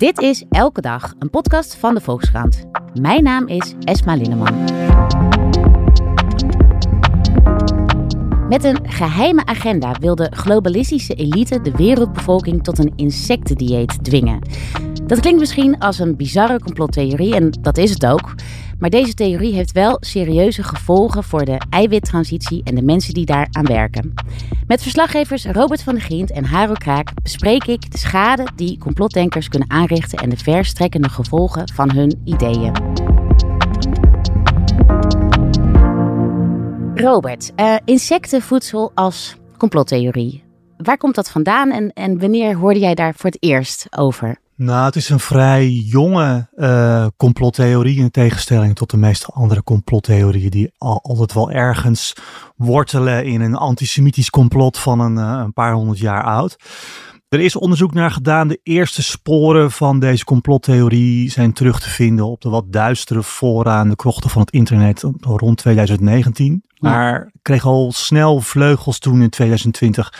Dit is Elke Dag, een podcast van de Volkskrant. Mijn naam is Esma Linneman. Met een geheime agenda wil de globalistische elite de wereldbevolking tot een insectendieet dwingen. Dat klinkt misschien als een bizarre complottheorie en dat is het ook. Maar deze theorie heeft wel serieuze gevolgen voor de eiwittransitie en de mensen die daaraan werken. Met verslaggevers Robert van der Grient en Haro Kraak bespreek ik de schade die complotdenkers kunnen aanrichten en de verstrekkende gevolgen van hun ideeën. Robert, uh, insectenvoedsel als complottheorie. Waar komt dat vandaan en, en wanneer hoorde jij daar voor het eerst over? Nou, het is een vrij jonge uh, complottheorie in tegenstelling tot de meeste andere complottheorieën die al, altijd wel ergens wortelen in een antisemitisch complot van een, uh, een paar honderd jaar oud. Er is onderzoek naar gedaan. De eerste sporen van deze complottheorie zijn terug te vinden op de wat duistere fora aan de krochten van het internet rond 2019. Maar kreeg al snel vleugels toen in 2020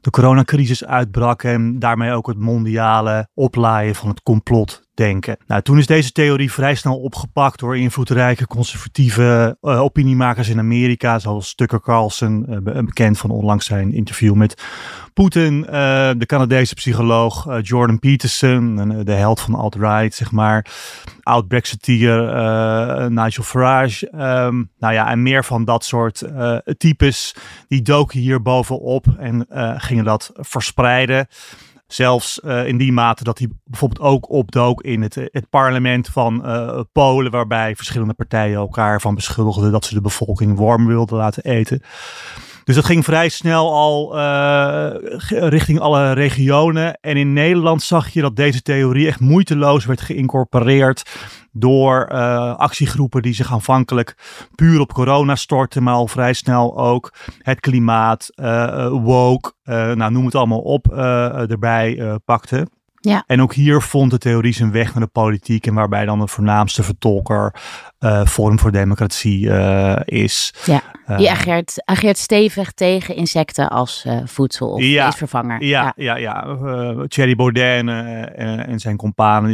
de coronacrisis uitbrak en daarmee ook het mondiale oplaaien van het complot denken. Nou, toen is deze theorie vrij snel opgepakt door invloedrijke conservatieve uh, opiniemakers in Amerika, zoals Tucker Carlson, uh, bekend van onlangs zijn interview met Poetin, uh, de Canadese psycholoog Jordan Peterson, de held van alt-right, zeg maar, oud-Brexiteer Nigel Farage. Um, nou ja, en meer van dat soort types, die doken hier bovenop en gingen dat verspreiden. Zelfs in die mate dat hij bijvoorbeeld ook opdook in het, het parlement van Polen, waarbij verschillende partijen elkaar van beschuldigden dat ze de bevolking worm wilden laten eten. Dus dat ging vrij snel al uh, richting alle regionen. En in Nederland zag je dat deze theorie echt moeiteloos werd geïncorporeerd door uh, actiegroepen die zich aanvankelijk puur op corona stortten, maar al vrij snel ook het klimaat, uh, woke, nou noem het allemaal op, erbij pakten. Ja. En ook hier vond de theorie zijn weg naar de politiek en waarbij dan de voornaamste vertolker uh, Forum voor Democratie uh, is. Ja, die uh, ageert, ageert stevig tegen insecten als voedsel of ja, vervanger. Ja, ja, ja. ja. Thierry Baudet en, en zijn companen,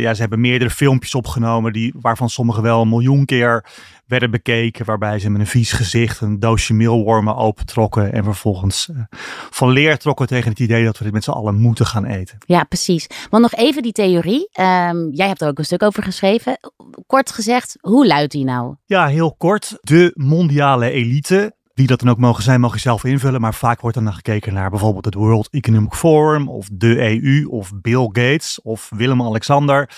ja, ze hebben meerdere filmpjes opgenomen die, waarvan sommige wel een miljoen keer werden bekeken. Waarbij ze met een vies gezicht een doosje meelwormen opentrokken. En vervolgens uh, van leer trokken tegen het idee dat we dit met z'n allen moeten gaan eten. Ja, precies. Want nog even die theorie. Um, jij hebt er ook een stuk over geschreven. Kort gezegd, hoe luidt die nou? Ja, heel kort. De mondiale elite wie dat dan ook mogen zijn, mag je zelf invullen. Maar vaak wordt er dan gekeken naar bijvoorbeeld het World Economic Forum of de EU of Bill Gates of Willem-Alexander.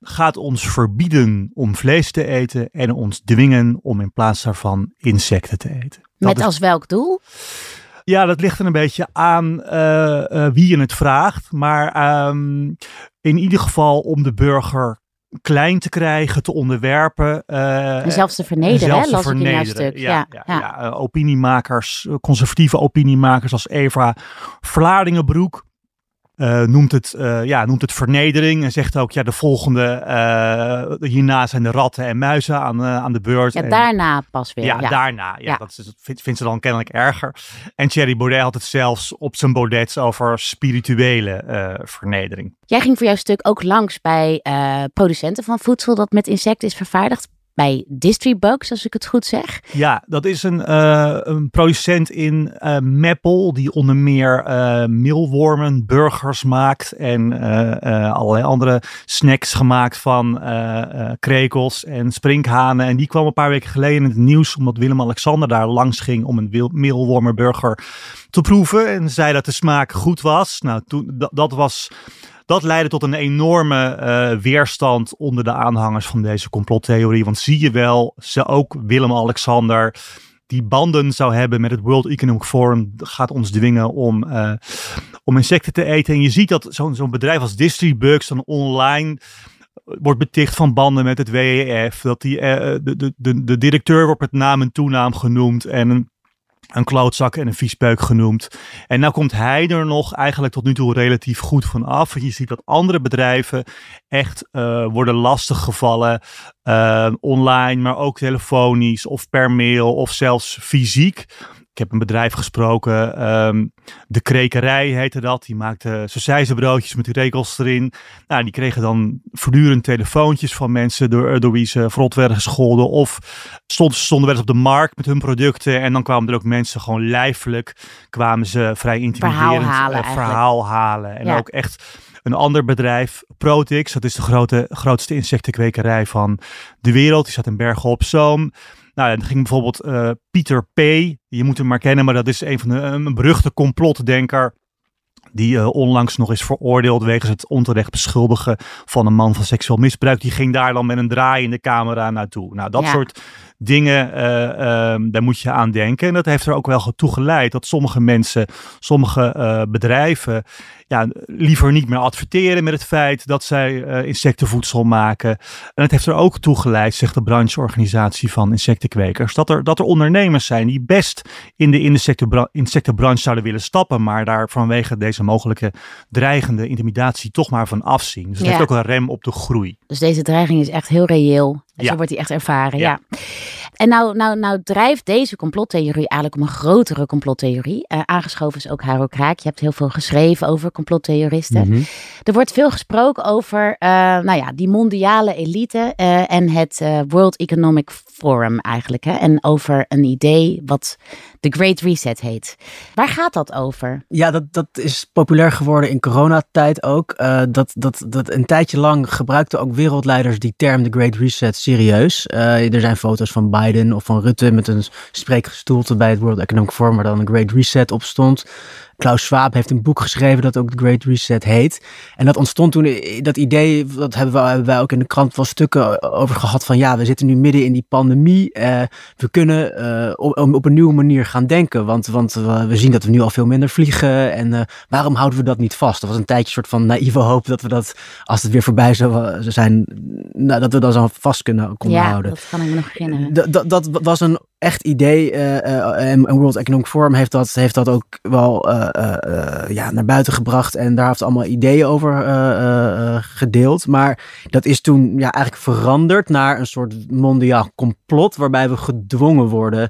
Gaat ons verbieden om vlees te eten en ons dwingen om in plaats daarvan insecten te eten. Dat Met als welk doel? Ja, dat ligt er een beetje aan uh, uh, wie je het vraagt. Maar um, in ieder geval om de burger klein te krijgen, te onderwerpen. Uh, en zelfs te vernederen, zelfs hè, las vernederen. ik in jouw stuk. Ja, ja, ja. ja. Uh, opiniemakers, conservatieve opiniemakers als Eva Vlaardingenbroek. Uh, noemt, het, uh, ja, noemt het vernedering en zegt ook, ja, de volgende, uh, hierna zijn de ratten en muizen aan, aan de beurt. Ja, en, daarna pas weer. Ja, ja. daarna. Ja, ja. Dat is, vindt, vindt ze dan kennelijk erger. En Thierry Baudet had het zelfs op zijn Baudets over spirituele vernedering. Jij ging voor jouw stuk ook langs bij producenten van voedsel dat met insecten is vervaardigd bij Distribugs, als ik het goed zeg. Ja, dat is een, uh, een producent in uh, die onder meer uh, meelwormen, burgers maakt en allerlei andere snacks gemaakt van krekels en sprinkhanen. En die kwam een paar weken geleden in het nieuws omdat Willem-Alexander daar langs ging om een meelwormenburger te proeven en zei dat de smaak goed was. Nou, toen, dat was dat leidde tot een enorme uh, weerstand onder de aanhangers van deze complottheorie. Want zie je wel, ze ook Willem-Alexander die banden zou hebben met het World Economic Forum, gaat ons dwingen om, uh, om insecten te eten. En je ziet dat zo'n zo'n bedrijf als Distribugs dan online wordt beticht van banden met het WEF. Dat die, de, de, de, de directeur wordt met naam en toenaam genoemd. En een klootzak en een viespeuk genoemd. En nou komt hij er nog eigenlijk tot nu toe relatief goed van af. Je ziet dat andere bedrijven echt uh, worden lastiggevallen. Uh, online, maar ook telefonisch of per mail of zelfs fysiek. Ik heb een bedrijf gesproken, ehm, de Krekerij heette dat. Die maakte broodjes met die regels erin. Nou, die kregen dan voortdurend telefoontjes van mensen door, door wie ze verrot werden gescholden. Of stonden, stonden wel eens op de markt met hun producten. En dan kwamen er ook mensen gewoon lijfelijk, kwamen ze vrij intimiderend verhaal halen. verhaal halen. En ook echt een ander bedrijf, Protix, dat is de grote, grootste insectenkwekerij van de wereld. Die staat in Bergen op Zoom. Nou, dan ging bijvoorbeeld uh, Pieter P. Je moet hem maar kennen, maar dat is een van de een beruchte complotdenker. Die uh, onlangs nog is veroordeeld wegens het onterecht beschuldigen van een man van seksueel misbruik. Die ging daar dan met een draaiende camera naartoe. Nou, dat soort dingen, uh, daar moet je aan denken. En dat heeft er ook wel toe geleid dat sommige mensen, sommige uh, bedrijven, ja, liever niet meer adverteren met het feit dat zij uh, insectenvoedsel maken. En het heeft er ook toe geleid, zegt de brancheorganisatie van insectenkwekers, dat er, dat er ondernemers zijn die best in de insectenbranche zouden willen stappen, maar daar vanwege deze mogelijke dreigende intimidatie toch maar van afzien. Dus het heeft ook een rem op de groei. Dus deze dreiging is echt heel reëel. Zo wordt die echt ervaren, ja. En nou, nou, nou drijft deze complottheorie eigenlijk om een grotere complottheorie. Uh, aangeschoven is ook Haro Kraak. Je hebt heel veel geschreven over complottheoristen. Mhm. Er wordt veel gesproken over uh, nou ja, die mondiale elite uh, en het World Economic Forum eigenlijk. Hè? En over een idee wat de Great Reset heet. Waar gaat dat over? Ja, dat, dat is populair geworden in coronatijd ook. dat, dat, dat een tijdje lang gebruikten ook wereldleiders die term de Great Reset serieus. er zijn foto's van Biden Of van Rutte met een spreekgestoelte bij het World Economic Forum, waar dan een Great Reset op stond. Klaus Schwab heeft een boek geschreven dat ook The Great Reset heet. En dat ontstond toen, eh, dat idee, dat hebben, we, hebben wij ook in de krant wel stukken over gehad van ja, we zitten nu midden in die pandemie. Eh, we kunnen uh, op, op, een nieuwe manier gaan denken, want, want we zien dat we nu al veel minder vliegen. En waarom houden we dat niet vast? Dat was een tijdje een soort van naïeve hoop dat we dat, als het weer voorbij zou zijn, nou, dat we dat dan vast kunnen konden ja, houden. dat kan ik me nog herinneren. Dat, dat was een echt idee. en World Economic Forum heeft dat, heeft dat ook wel eh, eh, ja, naar buiten gebracht. En daar heeft allemaal ideeën over eh, gedeeld. Maar dat is toen ja, eigenlijk veranderd naar een soort mondiaal complot. Waarbij we gedwongen worden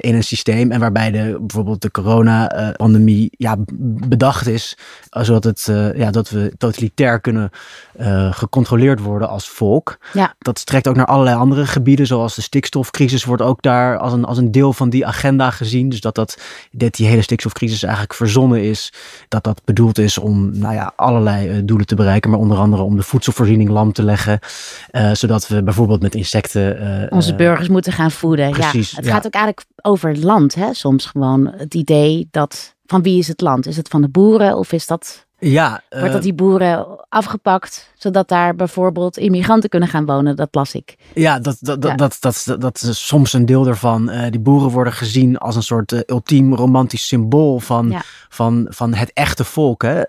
in een systeem. En waarbij de, bijvoorbeeld de corona-pandemie ja, bedacht is. Zodat het, ja, dat we totalitair kunnen gecontroleerd worden als volk. Ja. Dat strekt ook naar allerlei andere gebieden. Zoals de stikstofcrisis wordt ook daar als een, als een deel van die agenda gezien. Dus dat, dat, dat die hele stikstofcrisis eigenlijk verzonnen is. Dat dat bedoeld is om nou ja, allerlei uh, doelen te bereiken. Maar onder andere om de voedselvoorziening lam te leggen. Uh, zodat we bijvoorbeeld met insecten... Uh, Onze burgers moeten gaan voeden. Precies, ja, het gaat ook eigenlijk over land. Hè? Soms gewoon het idee dat... Van wie is het land? Is het van de boeren of is dat ja, Wordt dat eh, die boeren afgepakt, zodat daar bijvoorbeeld immigranten kunnen gaan wonen? Dat las ik. Ja, dat, dat, dat, dat, dat, dat, is soms een deel ervan. Uh, die boeren worden gezien als een soort uh, ultiem romantisch symbool van, van, van het echte volk. Hè?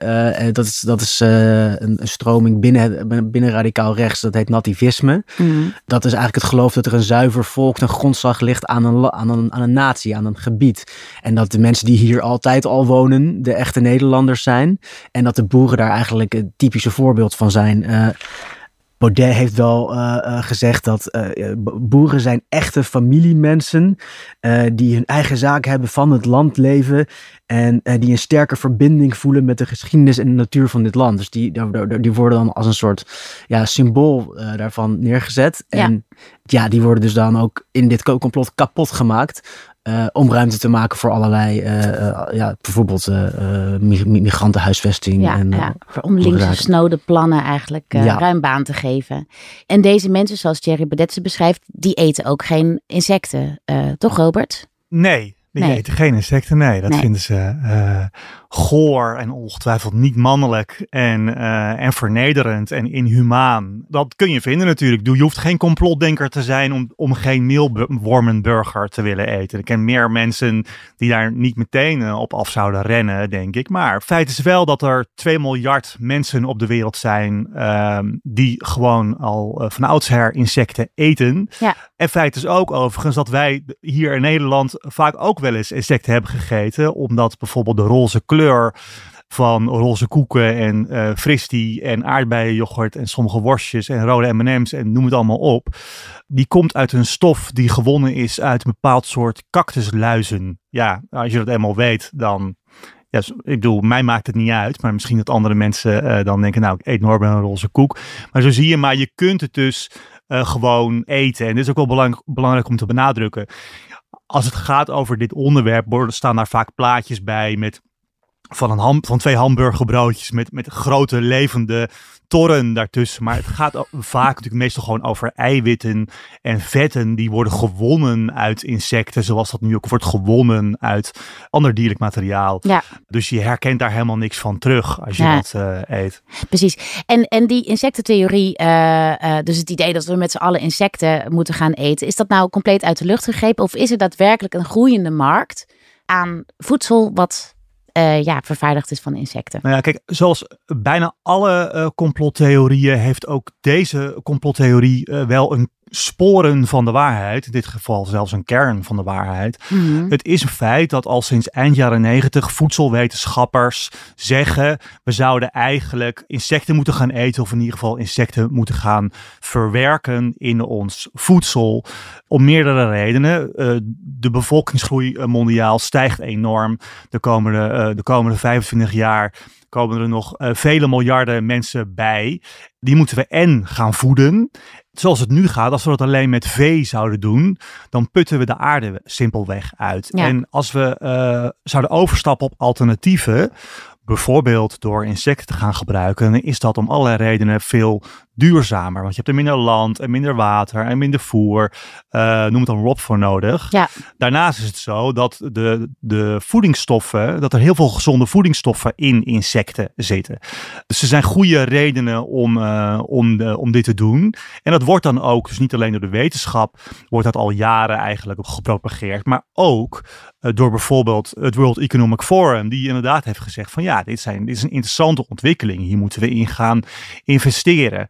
dat is, dat is een, een, stroming binnen, binnen radicaal rechts, dat heet nativisme. Mm. Dat is eigenlijk het geloof dat er een zuiver volk ten grondslag ligt aan een, aan, een, aan een natie, aan een gebied. En dat de mensen die hier altijd al wonen, de echte Nederlanders zijn. En en dat de boeren daar eigenlijk het typische voorbeeld van zijn. Uh, Baudet heeft wel uh, uh, gezegd dat boeren zijn echte familiemensen die hun eigen zaak hebben van het landleven en die een sterke verbinding voelen met de geschiedenis en de natuur van dit land. Dus die, die, worden dan als een soort ja, symbool daarvan neergezet. En ja, die worden dus dan ook in dit complot kapot gemaakt. Uh, om ruimte te maken voor allerlei, uh, uh, ja, bijvoorbeeld migrantenhuisvesting. Ja, en, ja, voor om links snode plannen eigenlijk ja. ruim baan te geven. En deze mensen, zoals Thierry Baudet ze beschrijft, die eten ook geen insecten. toch Robert? Nee, die nee. eten geen insecten. Nee, dat vinden ze goor en ongetwijfeld niet mannelijk en, uh, en vernederend en inhumaan. Dat kun je vinden natuurlijk. Je hoeft geen complotdenker te zijn om, om geen meelwormenburger te willen eten. Ik ken meer mensen die daar niet meteen uh, op af zouden rennen, denk ik. Maar feit is wel dat er 2 miljard mensen op de wereld zijn uh, die gewoon al van oudsher insecten eten. Ja. En feit is ook overigens dat wij hier in Nederland vaak ook wel eens insecten hebben gegeten, omdat bijvoorbeeld de roze kleur van roze koeken en uh, fristie en aardbeienjoghurt en sommige worstjes en rode M&M's en noem het allemaal op. Die komt uit een stof die gewonnen is uit een bepaald soort cactusluizen. Ja, als je dat eenmaal weet, dan ja, ik bedoel, mij maakt het niet uit, maar misschien dat andere mensen uh, dan denken, nou, ik eet Norbert een roze koek. Maar zo zie je, maar je kunt het dus uh, gewoon eten. En dit is ook wel belang, belangrijk om te benadrukken. Als het gaat over dit onderwerp, staan daar vaak plaatjes bij met van, een ham, van twee hamburgerbroodjes met, met grote levende torren daartussen. Maar het gaat vaak natuurlijk meestal gewoon over eiwitten en vetten die worden gewonnen uit insecten, zoals dat nu ook wordt gewonnen uit ander dierlijk materiaal. Ja. Dus je herkent daar helemaal niks van terug als je dat uh, eet. Precies. En, en die insectentheorie, uh, uh, dus het idee dat we met z'n allen insecten moeten gaan eten, is dat nou compleet uit de lucht gegrepen of is er daadwerkelijk een groeiende markt aan voedsel wat uh, ja, vervaardigd is van insecten. Nou ja, kijk, zoals bijna alle uh, complottheorieën heeft ook deze complottheorie uh, wel een sporen van de waarheid, in dit geval zelfs een kern van de waarheid. Mhm. Het is een feit dat al sinds eind jaren negentig voedselwetenschappers zeggen we zouden eigenlijk insecten moeten gaan eten of in ieder geval insecten moeten gaan verwerken in ons voedsel. Om meerdere redenen. Uh, de bevolkingsgroei mondiaal stijgt enorm de komende, uh, de komende 25 jaar komen er nog uh, vele miljarden mensen bij. Die moeten we en gaan voeden zoals het nu gaat, als we dat alleen met vee zouden doen, dan putten we de aarde simpelweg uit. En als we uh, zouden overstappen op alternatieven, bijvoorbeeld door insecten te gaan gebruiken, dan is dat om allerlei redenen veel duurzamer. Want je hebt er minder land en minder water en minder voer, uh, noem het dan ROP voor nodig. Ja. Daarnaast is het zo dat de, de voedingsstoffen, dat er heel veel gezonde voedingsstoffen in insecten zitten. Dus er zijn goede redenen om, uh, om, de, om dit te doen. En dat wordt dan ook, dus niet alleen door de wetenschap, wordt dat al jaren eigenlijk gepropageerd, maar ook uh, door bijvoorbeeld het World Economic Forum, die inderdaad heeft gezegd van ja, dit, zijn, dit is een interessante ontwikkeling. Hier moeten we in gaan investeren.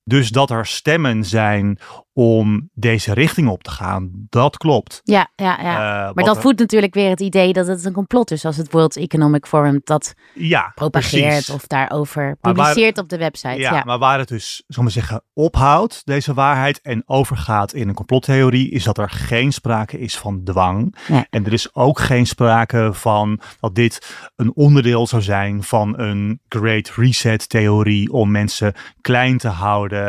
Dus dat er stemmen zijn om deze richting op te gaan, dat klopt. Ja, ja, ja. Uh, maar dat voedt natuurlijk weer het idee dat het een complot is, als het World Economic Forum dat ja, propageert precies. of daarover publiceert op de website. Ja, ja, maar waar het dus, zal maar zeggen, ophoudt, deze waarheid, en overgaat in een complottheorie, is dat er geen sprake is van dwang. Ja. En er is ook geen sprake van dat dit een onderdeel zou zijn van een Great Reset theorie om mensen klein te houden,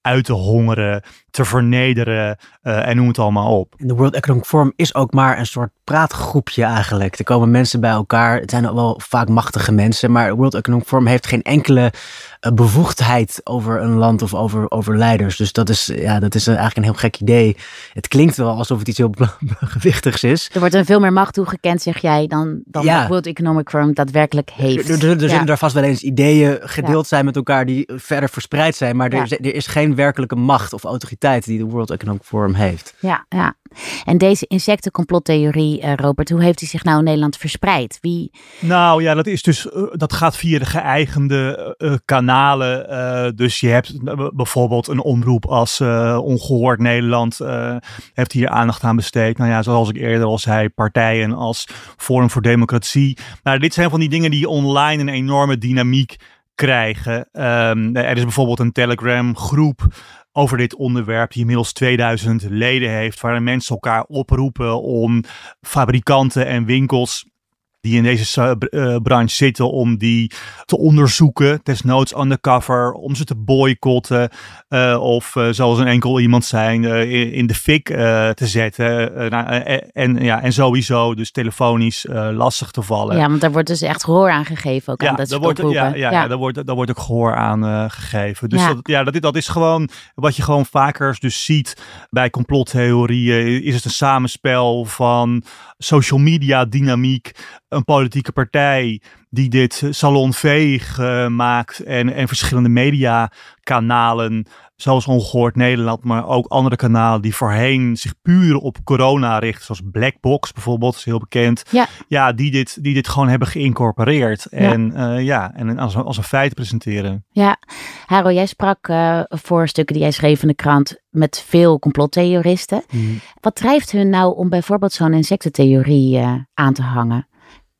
uit te hongeren, te vernederen uh, en noem het allemaal op. De World Economic Forum is ook maar een soort praatgroepje eigenlijk. Er komen mensen bij elkaar. Het zijn wel vaak machtige mensen, maar World Economic Forum heeft geen enkele bevoegdheid over een land of over, over leiders. Dus dat is, ja, dat is eigenlijk een heel gek idee. Het klinkt wel alsof het iets heel gewichtigs is. Er wordt een veel meer macht toegekend, zeg jij, dan, dan ja. World Economic Forum daadwerkelijk heeft. Er, er, er zullen daar vast wel eens ideeën gedeeld zijn met elkaar die verder verspreid zijn, maar er, er is geen werkelijke macht of autoriteit die de World Economic Forum heeft. Ja, ja. En deze insectencomplottheorie, uh, Robert, hoe heeft hij zich nou in Nederland verspreid? Wie... Nou ja, dat is dus, uh, dat gaat via de geëigende uh, kanalen. dus je hebt bijvoorbeeld een omroep als Ongehoord Nederland, heeft hier aandacht aan besteed. Nou ja, zoals ik eerder al zei, partijen als Forum voor Democratie. Maar dit zijn van die dingen die online een enorme dynamiek krijgen. Um, er is bijvoorbeeld een Telegram groep over dit onderwerp, die inmiddels 2000 leden heeft, waarin mensen elkaar oproepen om fabrikanten en winkels die in deze uh, branche zitten om die te onderzoeken, desnoods undercover, om ze te boycotten uh, of uh, zoals een enkel iemand zijn in, in, de fik te zetten nou, en, ja, en sowieso dus telefonisch lastig te vallen. Ja, want daar wordt dus echt gehoor aan gegeven ook ja, aan dat daar wordt, ja, ja, ja, ja. daar, wordt, daar wordt ook gehoor aan gegeven. Dus ja. Dat, ja, dat, dat is gewoon wat je gewoon vaker dus ziet bij complottheorieën, is het een samenspel van social media dynamiek, een politieke partij die dit salonveeg uh, maakt en, en verschillende mediakanalen, zoals Ongehoord Nederland, maar ook andere kanalen die voorheen zich puur op corona richten, zoals Blackbox bijvoorbeeld, is heel bekend. Ja, ja die, dit, die dit gewoon hebben geïncorporeerd en ja, uh, ja en als, als een feit presenteren. Ja, Haro, jij sprak uh, voor stukken die jij schreef in de krant met veel complottheoristen. Mm. Wat drijft hun nou om bijvoorbeeld zo'n insectentheorie aan te hangen?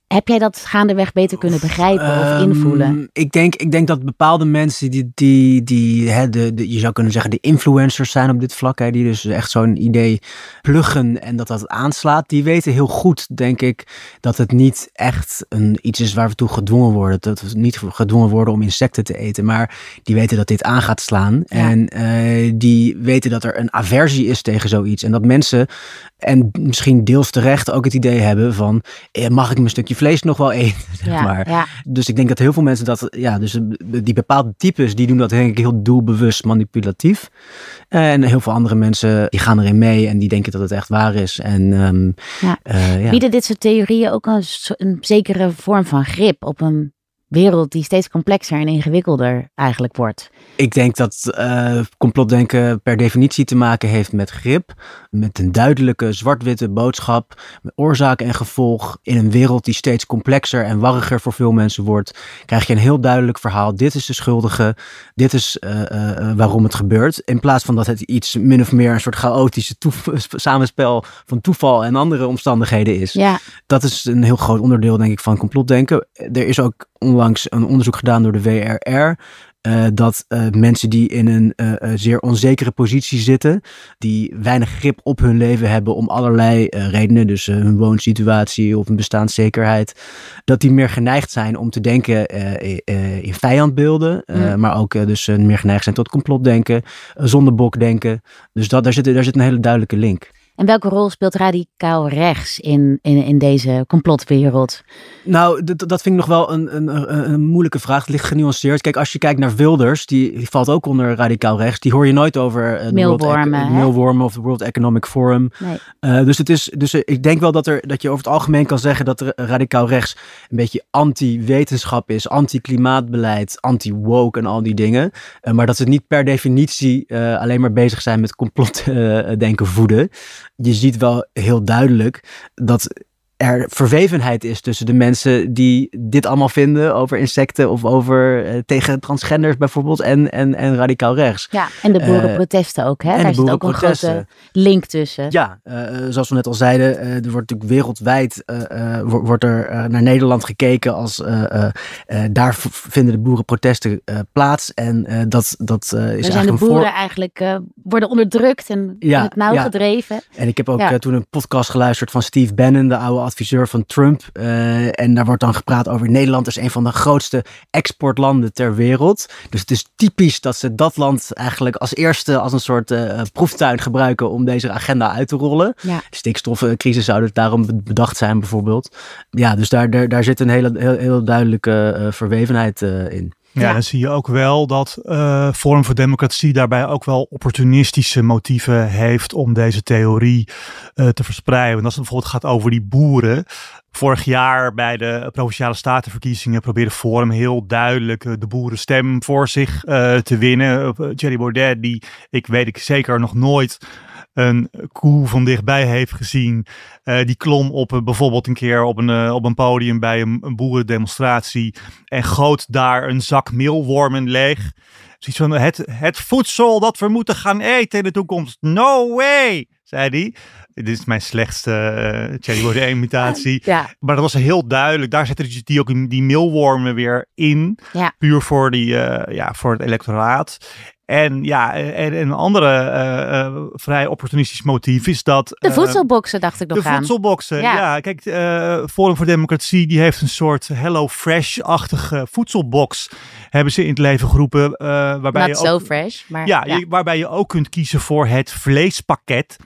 Heb jij dat gaandeweg beter kunnen begrijpen of ehm, invoelen? ik, denk, ik denk dat bepaalde mensen die, die, die hè, de, de, je zou kunnen zeggen, de influencers zijn op dit vlak, hè, die dus echt zo'n idee pluggen en dat dat aanslaat, die weten heel goed, denk ik, dat het niet echt een, iets is waar we toe gedwongen worden. Dat we niet gedwongen worden om insecten te eten, maar die weten dat dit aan gaat slaan. En uh, die weten dat er een aversie is tegen zoiets. En dat mensen, en misschien deels terecht, ook het idee hebben van, eh, mag ik mijn stukje vlees nog wel eten? Zeg maar. Ja. Dus ik denk dat heel veel mensen dat, ja, dus die bepaalde types, die doen dat denk ik heel doelbewust manipulatief. En heel veel andere mensen, die gaan erin mee en die denken dat het echt waar is. En, um, ja. Uh, Bieden dit soort theorieën ook een, een zekere vorm van grip op een wereld die steeds complexer en ingewikkelder eigenlijk wordt. Ik denk dat uh, complotdenken per definitie te maken heeft met grip, met een duidelijke zwart-witte boodschap, met oorzaak en gevolg. In een wereld die steeds complexer en warriger voor veel mensen wordt, krijg je een heel duidelijk verhaal. Dit is de schuldige, dit is uh, uh, waarom het gebeurt. In plaats van dat het iets min of meer een soort chaotische samenspel van toeval en andere omstandigheden is. Ja. Dat is een heel groot onderdeel, denk ik, van complotdenken. Er is ook onlangs een onderzoek gedaan door de WRR. Uh, eh, dat uh, mensen die in een uh, zeer onzekere positie zitten, die weinig grip op hun leven hebben om allerlei redenen, dus hun woonsituatie of een bestaanszekerheid, dat die meer geneigd zijn om te denken in vijandbeelden, maar ook dus meer geneigd zijn tot complotdenken, zondebokdenken. Dus dat, daar, zit, daar zit een hele duidelijke link. En welke rol speelt radicaal rechts in, in, in deze complotwereld? Nou, dat, dat vind ik nog wel een, een, een moeilijke vraag. Het ligt genuanceerd. Kijk, als je kijkt naar Wilders, die, die valt ook onder radicaal rechts. Die hoor je nooit over uh, Mailwormen, of de World Economic Forum. Nee. Uh, dus het is, dus ik denk wel dat, er, dat je over het algemeen kan zeggen dat er radicaal rechts een beetje anti-wetenschap is, anti-klimaatbeleid, anti-woke en al die dingen. Uh, maar dat ze niet per definitie alleen maar bezig zijn met complotdenken voeden je ziet wel heel duidelijk dat er verwevenheid is tussen de mensen die dit allemaal vinden over insecten of over uh, tegen transgenders bijvoorbeeld en, en, en radicaal rechts. Ja, en de boerenprotesten ook, hè? Daar zit ook een grote link tussen. Ja, uh, zoals we net al zeiden, er wordt natuurlijk wereldwijd wordt er naar Nederland gekeken als daar vinden de boerenprotesten plaats en dat, dat is eigenlijk zijn de boeren voor... eigenlijk worden onderdrukt en ja, het nauw gedreven. En ik heb ook toen een podcast geluisterd van Steve Bannon, de oude adviseur van Trump. Uh, en daar wordt dan gepraat over Nederland is een van de grootste exportlanden ter wereld. Dus het is typisch dat ze dat land eigenlijk als eerste als een soort uh, proeftuin gebruiken om deze agenda uit te rollen. Ja. De stikstofcrisis zou het daarom bedacht zijn bijvoorbeeld. Ja, dus daar, daar, daar zit een hele, heel, heel duidelijke uh, verwevenheid in. Ja, dan zie je ook wel dat uh, Forum voor Democratie daarbij ook wel opportunistische motieven heeft om deze theorie uh, te verspreiden. Want als het bijvoorbeeld gaat over die boeren. Vorig jaar bij de provinciale statenverkiezingen probeerde Forum heel duidelijk uh, de boerenstem voor zich te winnen. Thierry Baudet, die ik weet ik zeker nog nooit een koe van dichtbij heeft gezien. Uh, die klom op uh, bijvoorbeeld een keer op een, uh, op een podium bij een, een boerendemonstratie. En goot daar een zak meelwormen leeg. Zoiets van het, het voedsel dat we moeten gaan eten in de toekomst. No way, zei hij. Dit is mijn slechtste uh, Thierry Baudet imitatie. Ja. Maar dat was heel duidelijk. Daar zetten die ook die meelwormen weer in. Ja. Puur voor, die, ja, voor het electoraat. En ja, en een andere uh, uh, vrij opportunistisch motief is dat. De uh, voedselboxen, dacht ik nog de aan. De voedselboxen, ja. ja. Kijk, Forum voor Democratie die heeft een soort Hello Fresh-achtige voedselbox. Hebben ze in het leven geroepen. waarbij Not je ook, so fresh, maar. Ja, ja. Je, waarbij je ook kunt kiezen voor het vleespakket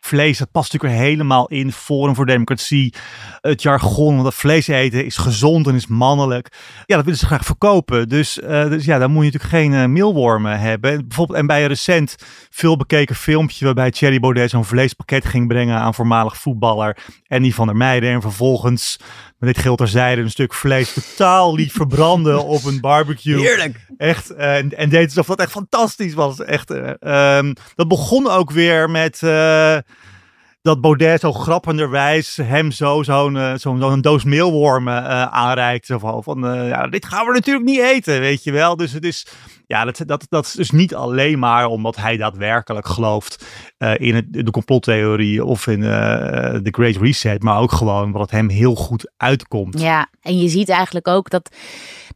vlees, dat past natuurlijk helemaal in Forum voor Democratie. Het jargon, want dat vlees eten is gezond en is mannelijk. Ja, dat willen ze graag verkopen. Dus, uh, dus ja, dan moet je natuurlijk geen uh, meelwormen hebben. Bijvoorbeeld, en bij een recent veel bekeken filmpje waarbij Thierry Baudet zo'n vleespakket ging brengen aan voormalig voetballer Annie van der Meijden. En vervolgens met dit geld terzijde een stuk vlees totaal liet verbranden op een barbecue. Heerlijk. Echt, uh, en, en deed alsof dat echt fantastisch was. Echt, um, dat begon ook weer met dat Baudet zo grappenderwijs hem zo zo'n uh, zo, zo een doos meelwormen aanreikt. Zo van, van ja, dit gaan we natuurlijk niet eten, weet je wel. Dus het is Ja, dat, dat, dat is dus niet alleen maar omdat hij daadwerkelijk gelooft uh, in het, de complottheorie of in de Great Reset, maar ook gewoon het hem heel goed uitkomt. Ja, en je ziet eigenlijk ook dat,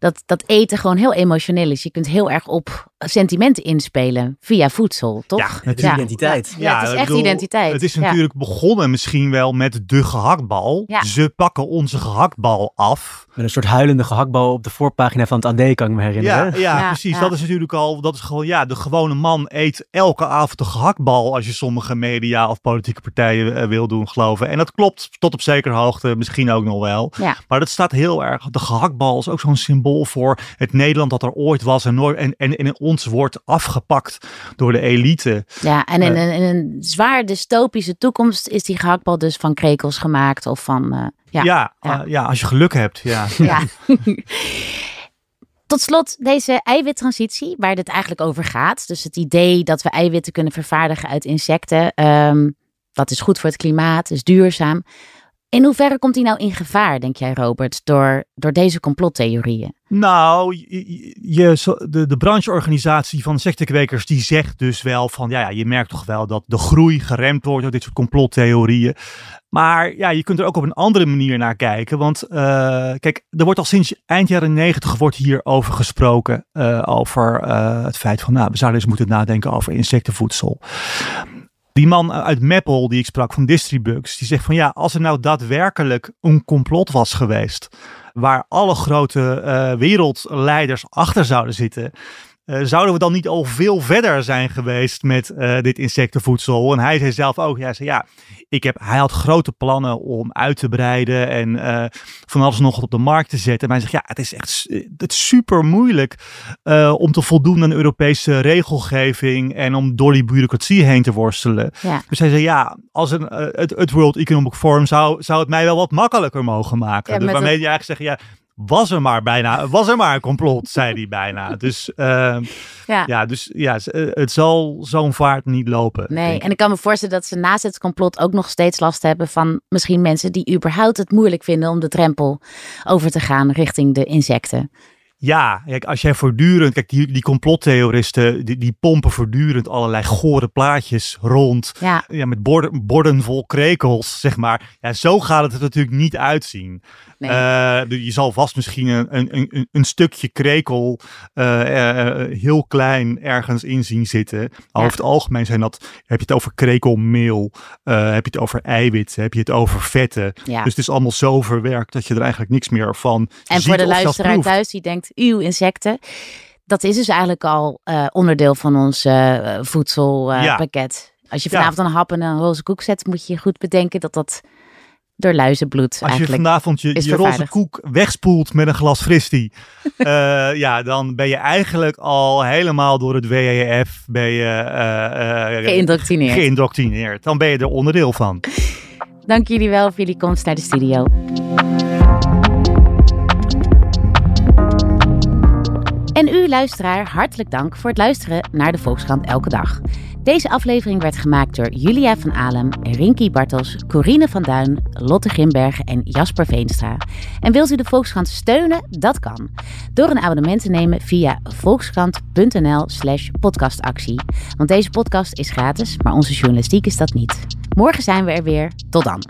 dat, dat eten gewoon heel emotioneel is. Je kunt heel erg op sentimenten inspelen via voedsel, toch? Ja, het is identiteit. Ja, het is echt identiteit. Het is natuurlijk begonnen misschien wel met de gehaktbal. Ze pakken onze gehaktbal af. Met een soort huilende gehaktbal op de voorpagina van het AD, kan ik me herinneren. Ja, ja, precies. Dat is natuurlijk al, dat is gewoon, ja, de gewone man eet elke avond de gehaktbal als je sommige media of politieke partijen uh, wil doen geloven. En dat klopt tot op zekere hoogte misschien ook nog wel. Ja. Maar dat staat heel erg, de gehaktbal is ook zo'n symbool voor het Nederland dat er ooit was en, nooit, en, en, en ons wordt afgepakt door de elite. Ja, en in, uh, in een zwaar dystopische toekomst is die gehaktbal dus van krekels gemaakt of van... Uh, ja, ja, ja. Uh, ja, als je geluk hebt. Ja. ja. Tot slot deze eiwittransitie, waar dit eigenlijk over gaat. Dus het idee dat we eiwitten kunnen vervaardigen uit insecten. Um, dat is goed voor het klimaat, is duurzaam. In hoeverre komt die nou in gevaar, denk jij, Robert, door, door deze complottheorieën? Nou, je, de, de brancheorganisatie van insectenkwekers die zegt dus wel van, ja, ja, je merkt toch wel dat de groei geremd wordt door dit soort complottheorieën. Maar ja, je kunt er ook op een andere manier naar kijken. Want uh, kijk, er wordt al sinds eind jaren negentig wordt hierover gesproken. Uh, over uh, het feit van, nou, we zouden eens moeten nadenken over insectenvoedsel. Die man uit Meppel die ik sprak van Distribux, die zegt van ja, als er nou daadwerkelijk een complot was geweest, waar alle grote uh, wereldleiders achter zouden zitten, uh, zouden we dan niet al veel verder zijn geweest met uh, dit insectenvoedsel? En hij zei zelf ook, ja, zei, ja ik heb, hij had grote plannen om uit te breiden en uh, van alles nog op de markt te zetten. Maar hij zegt, ja, het is echt het is super moeilijk om te voldoen aan Europese regelgeving en om door die bureaucratie heen te worstelen. Ja. Dus hij zei, ja, als een, het, het World Economic Forum zou, zou het mij wel wat makkelijker mogen maken. Ja, dus waarmee het... hij eigenlijk zegt, ja, was er maar bijna, was er maar een complot, zei hij bijna. Dus uh, ja. ja, dus ja, het zal zo'n vaart niet lopen. Nee, en ik kan me voorstellen dat ze naast het complot ook nog steeds last hebben van misschien mensen die überhaupt het moeilijk vinden om de drempel over te gaan richting de insecten. Ja, kijk, als jij voortdurend, kijk, die, die complottheoristen, die, die pompen voortdurend allerlei gore plaatjes rond. Ja. ja met borden, borden vol krekels, zeg maar. Ja, zo gaat het er natuurlijk niet uitzien. Nee. Uh, je zal vast misschien een, een, een, een stukje krekel uh, uh, heel klein ergens in zien zitten. Ja. Over het algemeen zijn dat, heb je het over krekelmeel, heb je het over eiwit, heb je het over vetten. Ja. Dus het is allemaal zo verwerkt dat je er eigenlijk niks meer van En ziet voor de luisteraar thuis die denkt, uw insecten. Dat is dus eigenlijk al uh, onderdeel van ons uh, voedselpakket. Uh, ja. Als je vanavond ja. een hap en een roze koek zet, moet je goed bedenken dat dat door luizenbloed Als je vanavond je, je roze koek wegspoelt met een glas fristie, uh, ja, dan ben je eigenlijk al helemaal door het WEF ben je, uh, Geïndoctrineerd. geïndoctrineerd. Dan ben je er onderdeel van. Dank jullie wel voor jullie komst naar de studio. Luisteraar, hartelijk dank voor het luisteren naar de Volkskrant Elke Dag. Deze aflevering werd gemaakt door Julia van Alem, Rinky Bartels, Corine van Duin, Lotte Grimbergen en Jasper Veenstra. En wilt u de Volkskrant steunen? Dat kan. Door een abonnement te nemen via volkskrant.nl slash podcastactie. Want deze podcast is gratis, maar onze journalistiek is dat niet. Morgen zijn we er weer. Tot dan.